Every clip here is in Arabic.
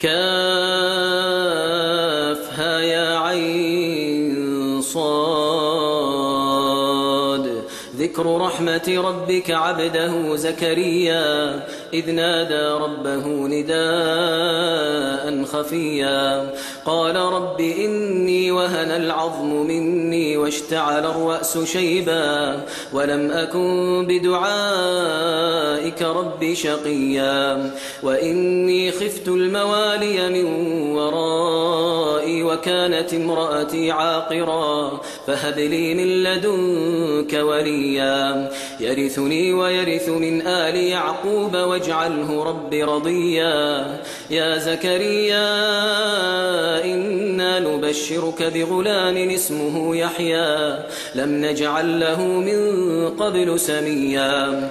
كافها يا عين صاد. ذكر رحمة ربك عبده زكريا إذ نادى ربه نداء خفيا. قال رب إني وهن العظم مني واشتعل الرأس شيبا ولم أكن بدعائك رب شقيا. وإني خفت الموالي من ورائي وكانت امرأتي عاقرا. فهب لي من لدنك وليا. يرثني ويرث من آل يعقوب واجعله رب رضيا. يا زكريا إنا نبشرك بغلام اسمه يحيى. لم نجعل له من قبل سميا.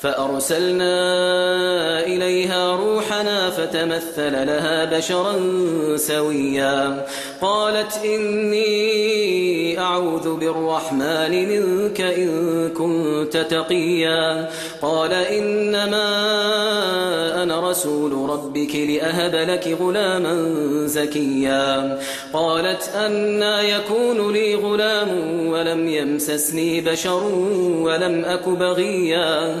فأرسلنا إليها روحنا فتمثل لها بشرا سويا. قالت إني أعوذ بالرحمن منك إن كنت تقيا. قال إنما أنا رسول ربك لأهب لك غلاما زكيا. قالت أنا يكون لي غلام ولم يمسسني بشر ولم أك بغيا.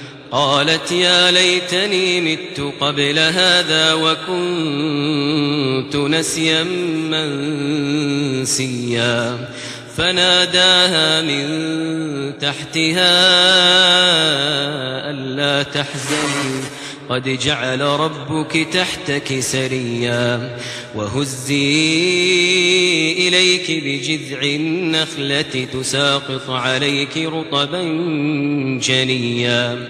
قالت يا ليتني مت قبل هذا وكنت نسيا منسيا. فناداها من تحتها ألا تحزني. قد جعل ربك تحتك سريا. وهزي إليك بجذع النخلة تساقط عليك رطبا جنيا.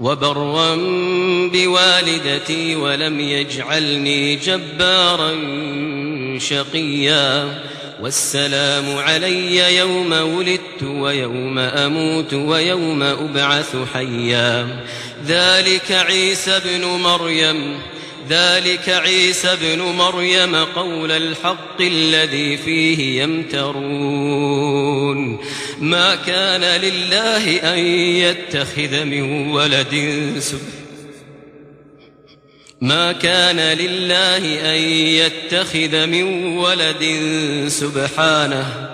وبرا بوالدتي ولم يجعلني جبارا شقيا. والسلام علي يوم ولدت ويوم أموت ويوم أبعث حيا. ذلك عيسى بن مريم ذلك عيسى بن مريم قول الحق الذي فيه يمترون. ما كان لله أن يتخذ من ولد سبحانه ما كان لله أن يتخذ من ولد سبحانه.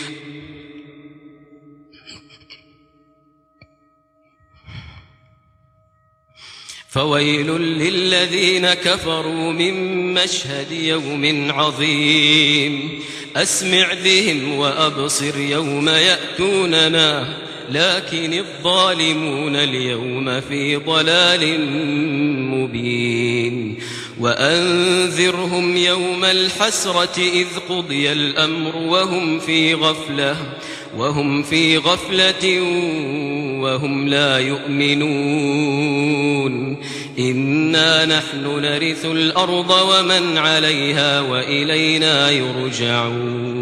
فويل للذين كفروا من مشهد يوم عظيم. أسمع بهم وأبصر يوم يأتوننا لكن الظالمون اليوم في ضلال مبين. وأنذرهم يوم الحسرة إذ قضي الأمر وهم في غفلة وهم في غفلة وهم لا يؤمنون. إنا نحن نرث الأرض ومن عليها وإلينا يرجعون